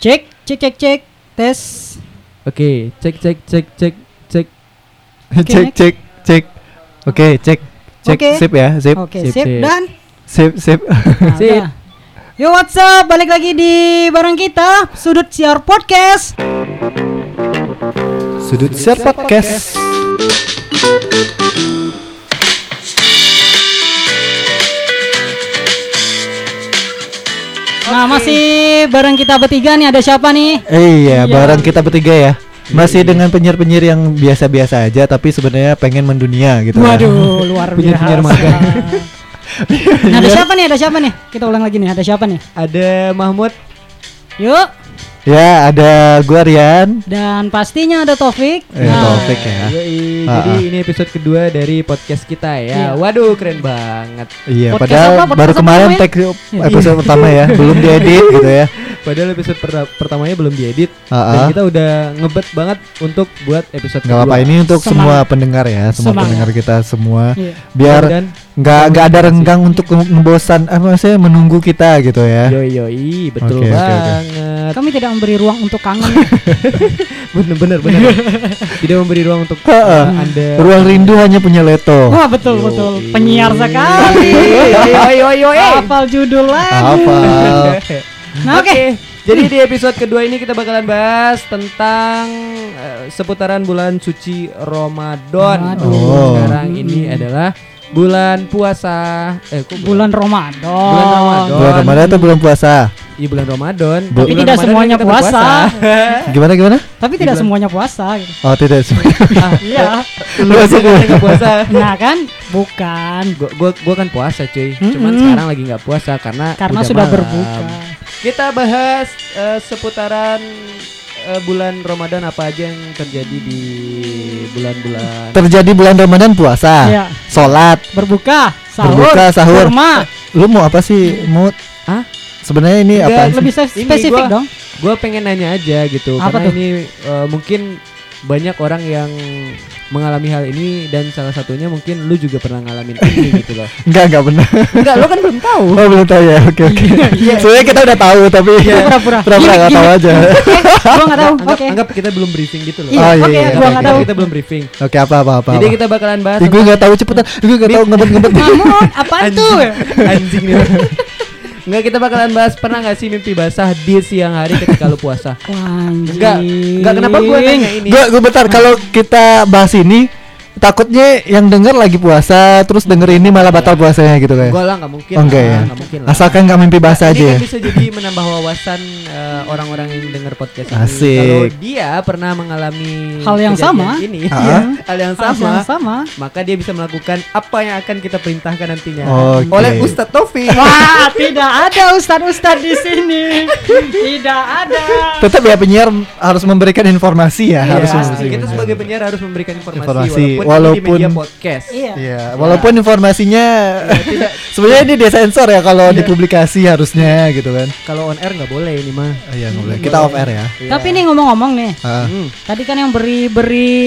Cek, cek, cek, cek, tes. Oke, cek cek cek cek cek. Cek cek cek. Oke, cek. Cek sip ya, sip. Oke, Sip, sip, sip. dan Sip, sip. nah, Sip. Yo what's up, balik lagi di bareng kita Sudut Siar Podcast. Sudut Share Podcast. Nah, masih bareng kita bertiga nih ada siapa nih? Eh, Iya. iya, bareng kita bertiga ya. Masih dengan penyiar-penyiar yang biasa-biasa aja tapi sebenarnya pengen mendunia gitu. Waduh, luar biasa. Penyiar-penyiar magang. Nah, ada siapa nih? Ada siapa nih? Kita ulang lagi nih. Ada siapa nih? Ada Mahmud. Yuk. Ya, ada gua Rian. Dan pastinya ada Taufik. Eh, Nah, Taufik ya. Yoi, Ah, jadi ah. ini episode kedua dari podcast kita Iya. ya. Waduh, keren banget. Iya, Podcast padahal apa? Podcast baru kemarin namanya? tag episode pertama ya, belum diedit gitu ya. Padahal episode per- pertamanya belum diedit Ah, dan ah. kita udah ngebet banget untuk buat episode Nggak apa-apa ini untuk Semangat. semua pendengar ya, semua Semangat. pendengar kita semua. Iya. Biar Dan nggak nggak ada renggang untuk nge- ngebosan apa maksudnya menunggu kita gitu ya. yoi yoi, betul Oke, oke, oke. banget. Kami tidak memberi ruang untuk kangen. Bener bener bener. Tidak memberi ruang untuk uh, Anda. Ruang rindu hanya punya Leto. Wah, betul Yoi. betul. Penyiar sekali. Yoi yoi. Hafal judul lagi. Hafal. Nah, oke. Jadi di episode kedua ini kita bakalan bahas tentang eh, seputaran bulan suci Ramadan. Waduh. Oh. Sekarang ini adalah bulan puasa. Eh, kok Bulan Ramadan. Bulan Ramadan. Bulan Ramadan atau bulan puasa? Iya bulan Ramadan. Bu- Tapi Bulan tidak Ramadan semuanya puasa. berpuasa. Gimana gimana? Tapi tidak Bulan- semuanya puasa gitu. Oh tidak semuanya. Ah, Iya. Lu aja kan nggak puasa. Nah, kan bukan. Gua, gua, gua kan puasa cuy. Mm-mm. Cuman sekarang lagi nggak puasa karena Karena udah sudah malam. berbuka. Kita bahas eh, seputaran eh, bulan Ramadan apa aja yang terjadi di bulan-bulan Terjadi bulan Ramadan puasa, Iya. sholat. Berbuka, sahur, Berbuka, sahur. kurma. Lu mau apa sih? Mau? Sebenarnya ini Enggak, apa? Lebih spesifik gua- dong. Gue pengen nanya aja gitu Apa karena tuh? ini eh, mungkin banyak orang yang mengalami hal ini dan salah satunya mungkin lu juga pernah ngalamin ini gitu loh. Enggak enggak benar. Enggak, lu kan belum tahu. Oh belum tahu ya. Oke oke. Iya. Sebenarnya kita udah tahu tapi Iya, pura-pura. pura-pura nggak tahu aja. Oke, gua enggak tahu. Anggap, Oke. anggap kita belum briefing gitu loh. Iya, Oh, iya, oke, gua oke, enggak Kita, tahu. kita belum briefing. Oke apa apa apa. Jadi apa. kita bakalan bahas gue nggak tahu cepetan. Gue nggak tahu ngebet ngebet. Mahmud, apaan tuh? anjing nih. Enggak kita bakalan bahas pernah gak sih mimpi basah di siang hari ketika lu puasa? Wah. Enggak, enggak kenapa gua nanya ini? Gue gue bentar kalau kita bahas ini takutnya yang denger lagi puasa terus denger ini malah batal puasanya gitu kayak. Gua lah nggak mungkin. Oh, enggak lah, ya. nggak mungkin lah. Asalkan nggak mimpi basah Nah, aja Ini ya. kan bisa jadi menambah wawasan eh, orang-orang yang dengar podcast ini. Asik. Kalau dia pernah mengalami Hal yang sama. ini, Ah. ya, hal yang Hal sama, yang sama. maka dia bisa melakukan apa yang akan kita perintahkan nantinya Oke. oleh Ustadz Taufik. Wah, tidak ada ustadz-ustadz di sini. Tidak ada. Tetap ya penyiar harus memberikan informasi ya, Iya, harus kita sebagai penyiar harus memberikan informasi, Informasi, walaupun, walaupun- ini di media podcast. Iya. Iya, walaupun informasinya tidak. sebenarnya ini disensor ya kalau Iya. dipublikasi harusnya gitu kan. Kalau on air nggak boleh ini mah. Oh, iya nggak boleh. Kita off air ya. Iya. Tapi nih ngomong-ngomong nih, Ah. Hmm. tadi kan yang beri beri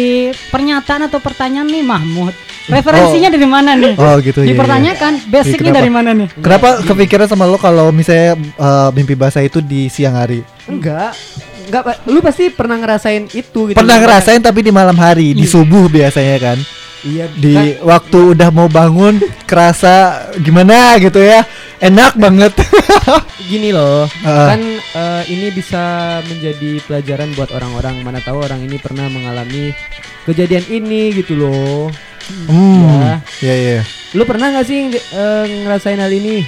pernyataan atau pertanyaan nih Mahmud. Referensinya dari mana nih? Oh gitu ya. Dipertanyakan basicnya Kenapa? dari mana nih? Kenapa kepikiran sama lo kalau misalnya eh, mimpi basah itu di siang hari? Enggak. Enggak, Pak. lu pasti pernah ngerasain itu gitu. Pernah ngerasain tapi di malam hari, di subuh biasanya kan. Iya, Di kan- waktu udah mau bangun kerasa gimana gitu ya. Enak banget. gini loh. Ah. Kan eh, ini bisa menjadi pelajaran buat orang-orang mana tahu orang ini pernah mengalami kejadian ini gitu loh. Hmm. Iya iya. Lu pernah nggak sih eh, ngerasain hal ini?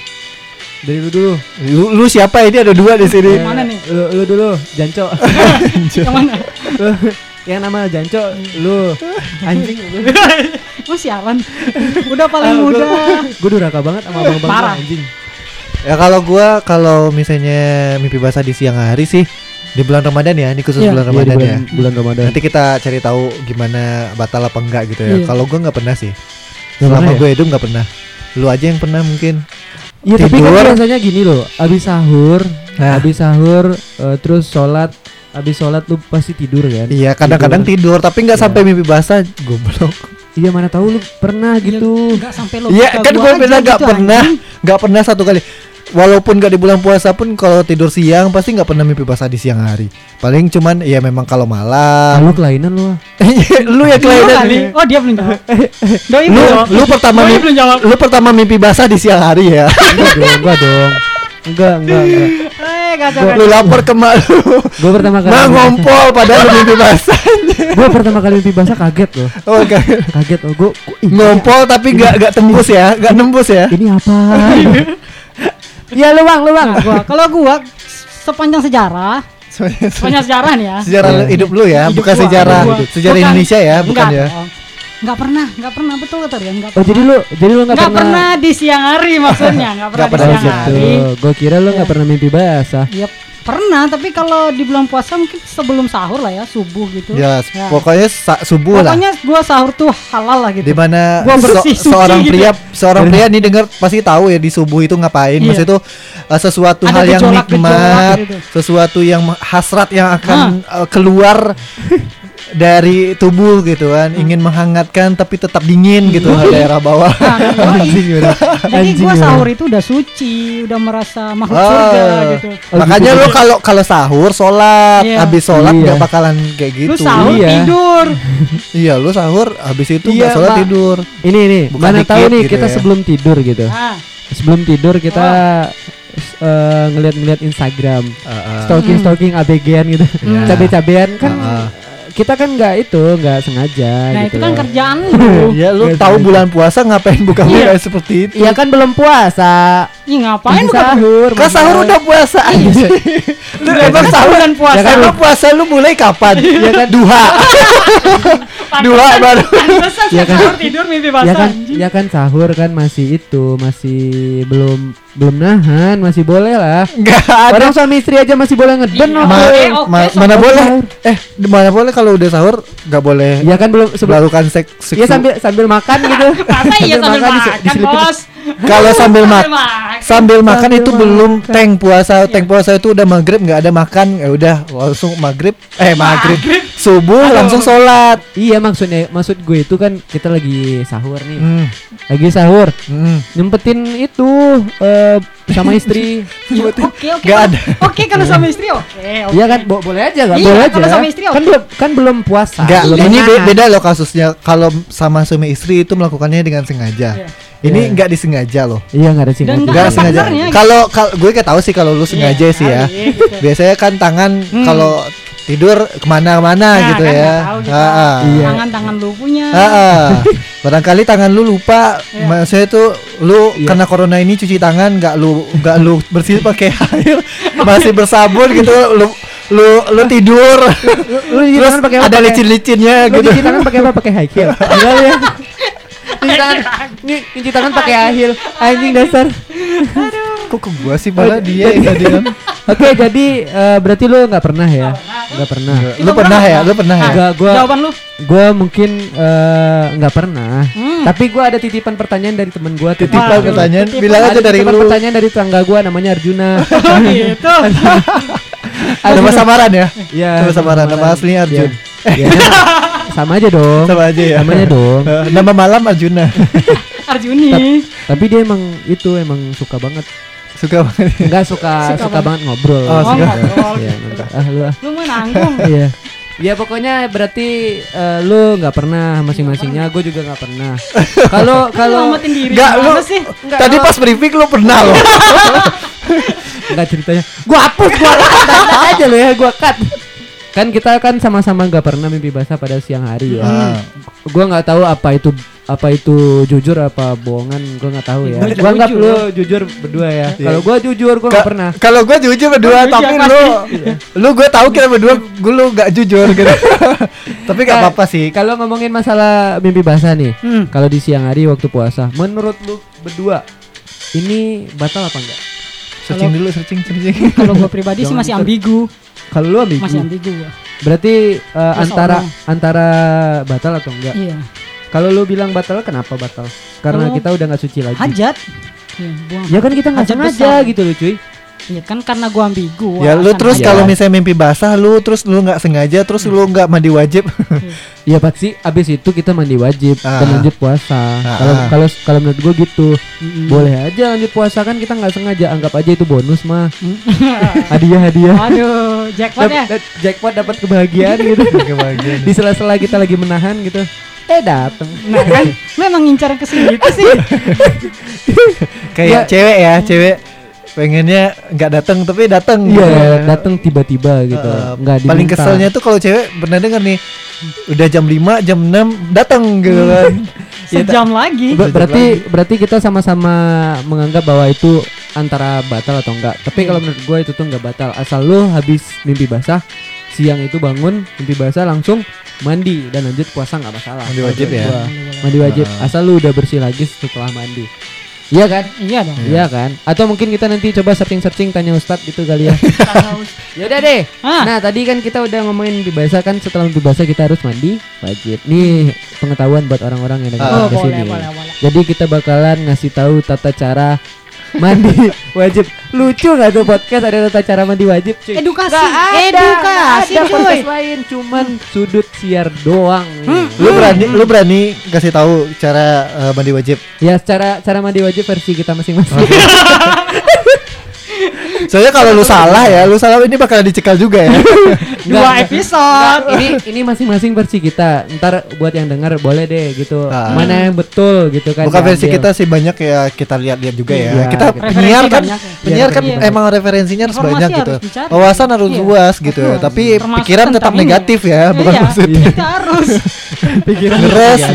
Dari lu dulu. Lu, lu siapa ini ada dua di sini? Yang mana nih? Lu, lu dulu, Janco. Yang mana? Lu, yang nama Janco, lu anjing lu. Sialan. Udah paling gua- muda. Gue durhaka banget sama abang-abang Parah. gua, anjing. Ya kalau gua kalau misalnya mimpi basah di siang hari sih di bulan Ramadan ya, ini khusus Iya. bulan Iya, di Ramadan bulan, ya. bulan Ramadan. Nanti kita cari tahu gimana batal apa enggak gitu ya. Iya. Kalau gua nggak pernah sih. Nggak Selama pernah ya? gue hidup nggak pernah. Lu aja yang pernah mungkin. Iya tapi kan Tidur. biasanya gini loh, abis sahur, Nah. abis sahur, eh, terus sholat, abis sholat lu pasti tidur kan? Iya, kadang-kadang tidur, tapi nggak Iya. sampai mimpi basah. Goblok. Iya mana tahu lu pernah gitu. Enggak sampai lo. Iya, kan gue pernah nggak pernah, nggak pernah satu kali. Walaupun gak di bulan puasa pun kalau tidur siang pasti nggak pernah mimpi basah di siang hari. Paling cuman ya memang kalau malam. Lu kelainan lu. ah. lu ya kelainan kali. Oh dia belum jawab. Doi lu lu pertama Doi mimpi, belum jawab. lu pertama mimpi basah di siang hari ya. Enggak dong, enggak dong. Enggak, enggak, enggak. Eh kacau lu lapor ke mak lu. Gue pertama kali Nah ngompol padahal lu mimpi basah. Gue pertama kali mimpi basah kaget loh. Oh kan. Kaget loh gue. Ngompol tapi gak gak tembus ya, gak nembus ya. Ini apa? Iya lu bang, lu bang. Nah, gua kalau gua sepanjang sejarah, sepanjang sejarah nih ya. Sejarah Iya. hidup lu ya, Hidup bukan gua, sejarah hidup gua. sejarah Bukan. Indonesia ya, bukan Enggak ya. dong. Enggak pernah, enggak pernah betul kata Rian, enggak Oh pernah. jadi lu, jadi lu nggak Nggak pernah. pernah di siang hari maksudnya, enggak pernah Nggak di pernah siang hari. Tuh, gue kira lu nggak Iya. pernah mimpi basah. Iya, pernah, tapi kalau di bulan puasa mungkin sebelum sahur lah ya, subuh gitu. Ya, Ya. pokoknya sa- subuh lah. Pokoknya gua sahur tuh halal lah gitu. Di mana Gua se- bersih, suci seorang gitu. pria seorang pria nih dengar pasti tahu ya di subuh itu ngapain. Iya. Maksudnya itu uh, sesuatu Ada hal yang nikmat, gitu. sesuatu yang hasrat yang akan uh, keluar dari tubuh gitu kan, ingin menghangatkan tapi tetap dingin gitu daerah bawah. Nah, yoi. Jadi Anjing gua udah. sahur itu udah suci, udah merasa makhluk Oh. surga gitu. Oh, Makanya gitu. lu kalau kalau sahur sholat, Iya. habis sholat Iya. nggak bakalan kayak gitu. Lu sahur Iya. tidur. Iya, lu sahur habis itu Iya, nggak sholat Mbak. tidur. Ini nih, Bukan mana dikit tahu nih gitu kita ya. sebelum tidur gitu. Nah, Sebelum tidur kita eh, ngeliat-ngeliat Instagram, Heeh. stalking stalking ABG-an gitu, Iya. cabe-cabean kan. Heeh. Kita kan nggak itu, nggak sengaja. nah gitu itu kan loh. kerjaan lu. Ya lu tahu sengaja. bulan puasa ngapain buka Iya. kayak seperti itu? Iya kan belum puasa. Ih ngapain bukan sahur? Kan sahur udah puasa aja. lu emang sahur bulan puasa. Ya kan, puasa lu mulai kapan? Iya kan? Duha. Dua baru. Pantesan Iya kan? sahur tidur mimpi basah. ya kan anjing. ya kan sahur kan masih itu masih belum belum nahan masih boleh lah Enggak ada. orang suami istri aja masih boleh ngeden Iya. Ma- oke, ma- sahur. mana boleh? Eh, di mana boleh kalau udah sahur nggak boleh ya kan belum sebelum melakukan seks ya sambil sambil makan gitu Masa iya sambil makan, bos. Kalau sambil makan. sambil makan Sambil itu belum makan. tank puasa. Tank puasa itu udah maghrib nggak ada makan, ya udah langsung maghrib. Eh maghrib, subuh Aduh. langsung sholat. iya maksudnya maksud gue itu kan kita lagi sahur nih Hmm, lagi sahur hmm. nyempetin itu eh, sama istri Ya, Oke oke. Nggak kalau- ada. Oke kalau sama istri oke. oke. Iya kan bo- boleh aja kan Iya, boleh aja kalau sama istri kan oke. belum kan belum puasa Enggak, belum ini be- beda loh kasusnya. Kalau sama suami istri itu melakukannya dengan sengaja. Iya. Ini Iya. enggak disengaja loh. iya nggak Enggak Ada sengaja. gitu. Kalau kal- gue kayak tahu sih kalau lu sengaja Iya, sih ya. kali, gitu. Biasanya kan tangan Hmm. kalau tidur ke mana-mana Nah, gitu kan ya. tahu. Ah, ah. Iya. Tangan-tangan lu punya. Ah, ah. Barangkali tangan lu lupa, Iya. maksudnya itu lu Iya. karena corona ini cuci tangan nggak lu nggak lu bersih pakai air, masih bersabun gitu, lu lu lu tidur, lu terus tangan pakai apa? ada licin-licinnya Lu gitu. cuci tangan pakai apa? Pakai high heel. Enggak ya. Cuci tangan, nih cuci tangan pakai high heel. Anjing dasar. Kok ke gua sih malah dia yang tadi kan? Oke, jadi eh, berarti lu nggak pernah ya? Nggak pernah. Lu pernah ya? Lu pernah ya? Enggak, gua Jawaban lu. gua mungkin eh, nggak pernah. Hmm. Tapi gua ada titipan pertanyaan dari temen gua. Titipan Waduh, pertanyaan, titipan. bilang aja Ada dari titipan lu. pertanyaan dari tetangga gua namanya Arjuna. Oh gitu. Nama samaran ya? Iya. Nama samaran, nama aslinya Arjun. Iya. Ya, sama aja dong. Sama aja ya. Namanya dong. Eh, Nama malam Arjuna. Arjuni. Tapi dia emang itu emang suka banget. Suka banget. Enggak suka Suka suka, banget. banget ngobrol. Oh, suka. ngobrol. Iya. Ah lu ah. Lu mau nanggung. Iya. Ya pokoknya berarti eh, lu nggak pernah masing-masingnya, gue juga nggak pernah. Kalau kalau Enggak lu. sih? Enggak, Tadi pas briefing lu pernah loh. nggak ceritanya, gue hapus, gue cut aja lo ya, gue cut. Kan kita kan sama-sama nggak pernah mimpi basah pada siang hari ya. Ah. Gue nggak tahu apa itu apa itu jujur apa bohongan, gue nggak tahu ya. Gue anggap lu jujur berdua ya. Iya. Kalau gue jujur, gue nggak pernah. Kalau gue jujur berdua, Jujur, tapi pasti. lu, lu gue tahu kita berdua, gue lu gak jujur gitu. tapi gak Ka- apa-apa sih. Kalau ngomongin masalah mimpi basah nih, Hmm. kalau di siang hari waktu puasa, menurut lu berdua ini batal apa enggak? Searching dulu, searching, searching. Kalau gua pribadi sih masih ter- ambigu. Kalau lu ambigu, Masih ambigu gua. berarti uh, antara orang. antara batal atau enggak? Iya. Kalau lu bilang batal, kenapa batal? Karena Kalau kita udah nggak suci lagi. Hajat. Iya, buang. Ya kan kita nggak sengaja gitu loh cuy. Iya kan karena gua ambigu. Ya lu terus aja. kalau misalnya mimpi basah lu terus lu nggak sengaja terus lu nggak mandi wajib. Iya pasti abis itu kita mandi wajib Ah. dan lanjut puasa. Ah, Kalau ah. kalau kalau menurut gue gitu Mm-mm. boleh aja lanjut puasa kan kita nggak sengaja anggap aja itu bonus mah Mm. hadiah hadiah. Aduh, jackpot ya. Dap- dap- jackpot dapat kebahagiaan gitu. Kebahagiaan. Di sela-sela kita lagi menahan gitu. Eh dateng. Nah kan memang ngincar ke sini itu sih. Kayak Ya. cewek ya, cewek pengennya nggak datang tapi datang. Iya, datang tiba-tiba gitu. Eh, Nggak paling keselnya tuh kalau cewek pernah denger nih udah jam 5, jam 6 datang gitu kan. Ya, Sejam lagi. Ber- berarti lagi. berarti kita sama-sama menganggap bahwa itu antara batal atau enggak. Tapi kalau menurut gue itu tuh enggak batal. Asal lu habis mimpi basah, siang itu bangun mimpi basah langsung mandi dan lanjut puasa nggak masalah. Mandi wajib ya? gua. Mandi wajib. Asal lu udah bersih lagi setelah mandi. Iya kan? Iya dong. Iya kan? Atau mungkin kita nanti coba searching-searching tanya Ustadz gitu kali ya. ya udah deh. Ah. Nah, tadi kan kita udah ngomongin mimpi basah kan setelah mimpi basah kita harus mandi wajib. Nih pengetahuan buat orang-orang yang dengar Ah. Oh, ke boleh, sini. boleh, boleh. Jadi kita bakalan ngasih tahu tata cara mandi wajib. Lucu gak tuh podcast ada tata cara mandi wajib? Cuy? Edukasi, Nggak ada, edukasi, nggak ada cuy. podcast lain, cuman sudut siar doang. Hmm. Lu berani lu berani kasih tahu cara eh, mandi wajib. Ya secara cara mandi wajib versi kita masing-masing. Soalnya kalau lu salah ya, lu salah ini bakal dicekal juga ya. Dua episode. Nggak, ini ini masing-masing versi kita. Ntar buat yang dengar boleh deh gitu. Ah. Mana yang betul gitu kan. Bukan versi kita sih banyak ya kita lihat-lihat juga ya. Iya, kita gitu. penyiar kan ya. penyiar Iya, kan referensi emang referensinya harus Informasi banyak harus gitu. dicari. Wawasan harus Iya. luas gitu. Betul. Tapi Termasuk pikiran tetap negatif ya, bukan Iya, positif. Kita harus pikiran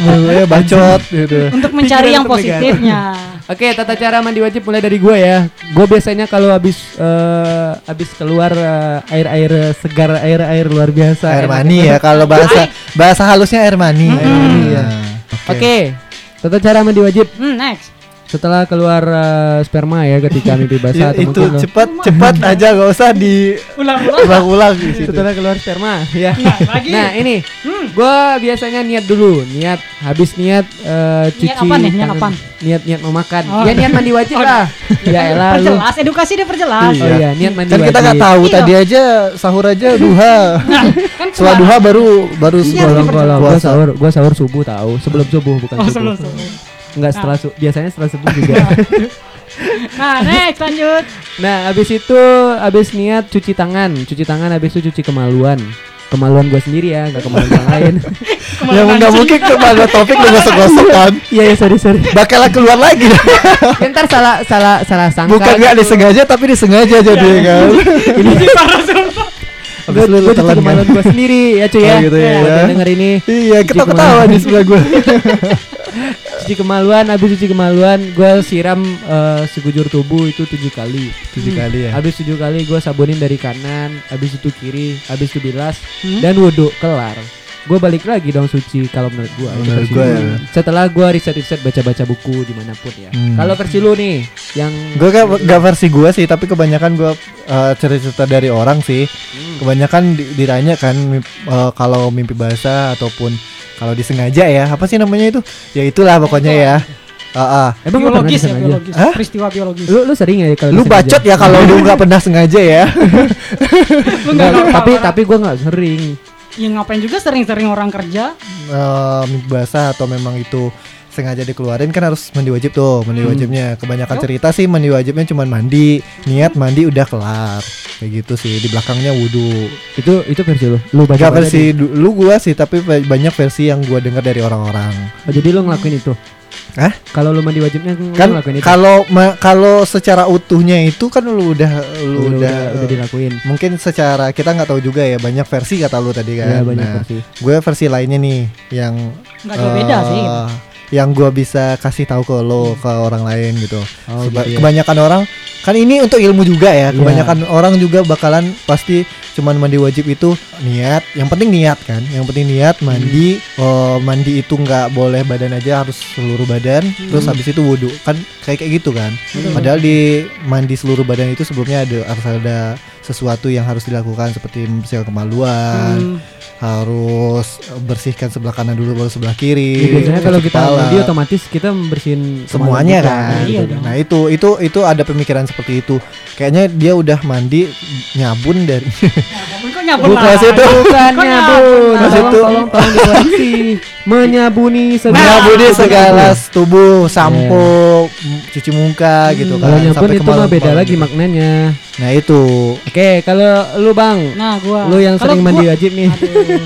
mulu ya bacot gitu. untuk mencari Pikiran yang positifnya. Oke, tata cara mandi wajib mulai dari gue ya. Gue biasanya kalau habis eh, habis keluar eh, air-air segar, air-air luar biasa. Air mani ya kalau bahasa bahasa halusnya air mani. Hmm. Air mani ya. Oke. Tata cara mandi wajib Hmm, next. Setelah keluar eh, sperma ya ketika mimpi Ya, basah atau itu mungkin lo- cepat cepat aja gak usah Ulang-ulang. di situ. setelah keluar sperma ya. Nah, lagi. Nah ini, Hmm. gue biasanya niat dulu, niat habis niat eh, cuci apa nih? Niat apaan? niat niat mau makan, Oh. ya niat mandi wajib Oh, lah, ya elah lu. Perjelas, edukasi dia perjelas. Oh iya, niat mandi Kan kita nggak tahu Iya. tadi aja sahur aja duha. Nah, kan Setelah duha baru baru Iya, seperti kalau gue sahur, gue sahur subuh tahu, sebelum subuh bukan Oh, subuh. sebelum sebelum. Enggak setelah su- biasanya setelah subuh juga. Nah, next lanjut. nah, habis itu habis niat cuci tangan, cuci tangan habis itu cuci kemaluan. Kemaluan gue sendiri ya, nggak kemaluan yang lain. Ya nggak mungkin ke mana topik lu gosok-gosok kan. Iya ya sorry sorry. Bakalan keluar lagi. Ya, ntar salah salah salah sangka. Bukan nggak gitu. disengaja tapi disengaja jadi kan. Ini parah sumpah. Gue lu gue cuci telan kan. kemaluan gue sendiri ya cuy ya. Oh, gitu ya, ya. denger ini. Iya, Cuci kita ketawa kemaluan. di sebelah gue. Cuci kemaluan, habis cuci kemaluan, gue siram eh, sekujur tubuh itu tujuh kali. Tujuh kali ya. Habis tujuh kali gue sabunin dari kanan, habis itu kiri, habis itu bilas Hmm? dan wudhu kelar. Gue balik lagi dong suci kalau menurut gue. Menurut ya. Setelah gue riset-riset baca-baca buku di mana pun ya. Hmm. Kalau versi lu nih, yang Gue gak, gak versi gue sih, tapi kebanyakan gue uh, cerita dari orang sih. Hmm. Kebanyakan di- ditanya kan uh, kalau mimpi basah ataupun kalau disengaja ya, apa sih namanya itu? Ya itulah pokoknya ya. Ah, ah. emang pernah biologis ya, biologis. Hah? Peristiwa biologis. Lu lu sering ya kalau Lu disengaja? bacot ya kalau lu nggak pernah sengaja ya. Tahu tapi orang- tapi gue nggak sering. ya ngapain juga sering-sering orang kerja. Eh, mimpi basah atau memang itu sengaja dikeluarin kan harus mandi wajib tuh mandi Hmm. wajibnya kebanyakan Yo. cerita sih mandi wajibnya cuma mandi niat mandi udah kelar kayak gitu sih di belakangnya wudhu Itu itu versi lu. Lu baca Gak versi dulu gua sih tapi ba- banyak versi yang gua dengar dari orang-orang Oh, jadi lu ngelakuin itu? Hah? Kalau lu mandi wajibnya lu kan ngelakuin itu? kalau ma- kalau secara utuhnya itu kan lu udah lu Lu udah, udah, udah dilakuin. mungkin secara kita nggak tahu juga ya banyak versi kata lu tadi kan Ya banyak Nah, versi. gue versi lainnya nih yang Nggak jauh beda eh, sih. Yang gua bisa kasih tahu ke lo ke orang lain gitu. Oh, Seba- gitu ya. Kebanyakan orang kan ini untuk ilmu juga ya. Iya. Kebanyakan orang juga bakalan pasti cuman mandi wajib itu niat. Yang penting niat kan. Yang penting niat mandi. Hmm. Oh, mandi itu nggak boleh badan aja harus seluruh badan. Terus habis itu wudhu kan kayak kayak gitu kan. Betul. Padahal di mandi seluruh badan itu sebelumnya ada harus ada sesuatu yang harus dilakukan seperti membersihkan kemaluan, Hmm. harus bersihkan sebelah kanan dulu baru sebelah kiri. Ya, biasanya kalau kita kepala. mandi otomatis kita membersihin semuanya kita, kan. gitu Iya dong. Nah, itu itu itu ada pemikiran seperti itu. Kayaknya dia udah mandi nyabun dari Kok nyabun Bukan situ. Bukan Kok nyabun. Mas Tolong, itu. tolong, tolong dikoreksi. Menyabuni segala menyabuni segala tubuh, sampo, Iya. cuci muka gitu kan. Kalau nyabun sampai itu mah beda lagi gitu. maknanya. Nah, itu. Oke, kalau lu Bang, Nah, gua. lu yang sering mandi gua- wajib nih. Aduh.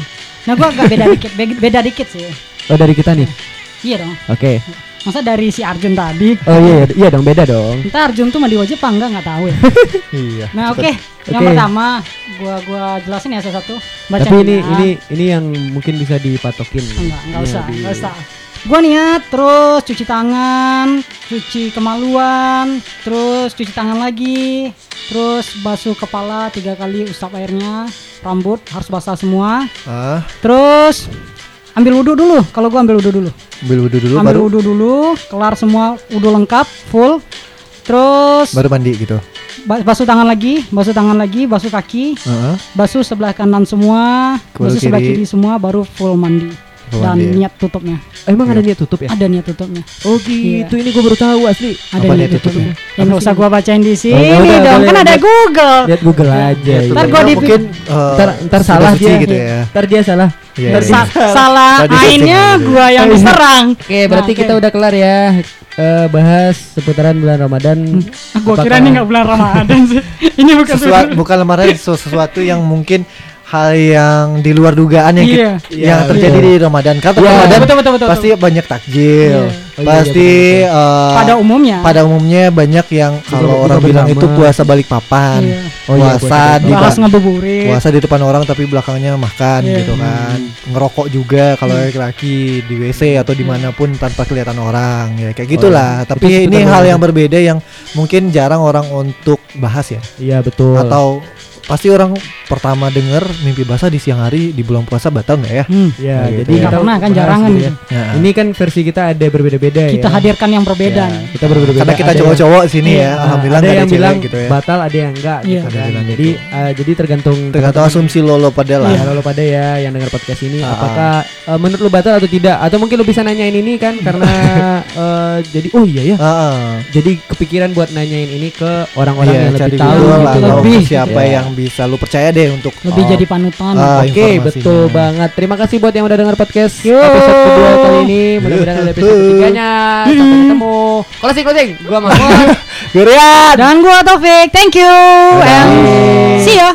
Nah, gua agak beda dikit, be- beda dikit sih. Oh, dari kita nih. Iya dong. Oke. Masa dari si Arjun tadi? Oh iya, iya, iya dong, beda dong. Entah Arjun tuh mandi wajib apa enggak nggak tahu ya. Iya. Nah, oke. Yang Oke. pertama, gua gua jelasin ya satu-satu. Bacain Tapi ini ya. ini ini yang mungkin bisa dipatokin. enggak, enggak usah, di- enggak usah. Gua niat terus cuci tangan, cuci kemaluan, terus cuci tangan lagi, terus basuh kepala tiga kali usap airnya, rambut harus basah semua, Ah, terus ambil wudhu dulu. Kalau gua ambil wudhu dulu, ambil wudhu dulu ambil baru wudhu dulu, kelar semua wudhu lengkap, full, terus baru mandi gitu. ba- basuh tangan lagi, basuh tangan lagi, basuh kaki, Heeh. basuh sebelah kanan semua, basuh sebelah kiri semua, baru full mandi. Dan mandi. niat tutupnya. Oh, emang ada niat tutup ya? Ada niat tutupnya. Oh gitu, ini gue baru tahu asli. Ada Apa niat tutupnya. tutupnya? Ya nggak usah gua bacain di sini Oh, ya udah, dong, boleh, kan ada. Google. Lihat Google aja. Ya, Ntar gitu. gua di- mungkin eh, ntar ntar salah dia gitu ya. Ntar dia salah. Iya, Ntar iya. Sa- salah ainnya setting gua yang diserang. Oke, berarti Nah, kita udah kelar ya eh, bahas seputaran bulan Ramadan. Gua kira Apakah- ini nggak bulan Ramadan sih. Ini bukan Sesuatu bukan lemaran sesu- sesuatu yang mungkin hal yang di luar dugaan yang Iya. kita- yang Iya, terjadi betul. di Ramadan. Karena Iya. Ramadan Betul, betul, betul, pasti banyak takjil. Iya. Oh, iya, pasti iya, eh, pada umumnya. pada umumnya banyak yang kalau orang bilang itu puasa balik papan. Iya. Oh iya, puasa puasa di ngabuburit. puasa di depan orang tapi belakangnya makan Iya. gitu kan. Ngerokok juga kalau laki-laki di WC atau di mana pun tanpa kelihatan orang ya kayak gitulah. iya. Tapi Itu ini hal yang berbeda yang mungkin jarang orang untuk bahas ya. Iya betul. Atau pasti orang pertama denger mimpi basah di siang hari di bulan puasa batal nggak ya? Hmm. ya, Nah, gitu jadi ya. kita Karena kan jarangan gitu gitu. Ya. Ini kan versi kita ada berbeda-beda ya. Kita hadirkan yang berbeda. Ya, kita berbeda-beda. karena kita yang- cowok-cowok sini Iya. ya, alhamdulillah ada yang bilang gitu ya. batal, ada yang enggak Iya. gitu Ada kan. yang Jadi gitu. eh, jadi tergantung Tergantung asumsi lolo pada lah. Ya, kalau pada ya yang dengar podcast ini Ah. apakah eh, menurut lu batal atau tidak atau mungkin lu bisa nanyain ini kan karena eh, jadi oh iya ya. Heeh. Jadi kepikiran buat nanyain ini ke orang-orang Iya, yang lebih tahu gitu. gitu. Lebih, siapa gitu ya. Yang bisa lu percaya deh untuk Lebih oh, jadi panutan. Ah, Oke, informasinya. betul banget. Terima kasih buat yang udah dengar podcast Yo. episode kedua kali ini. Mudah-mudahan ada episode ketiganya. Sampai ketemu. Closing closing. Gua Mahmud. Gerian. Dan gua Taufik. Thank you. Bye. And see ya.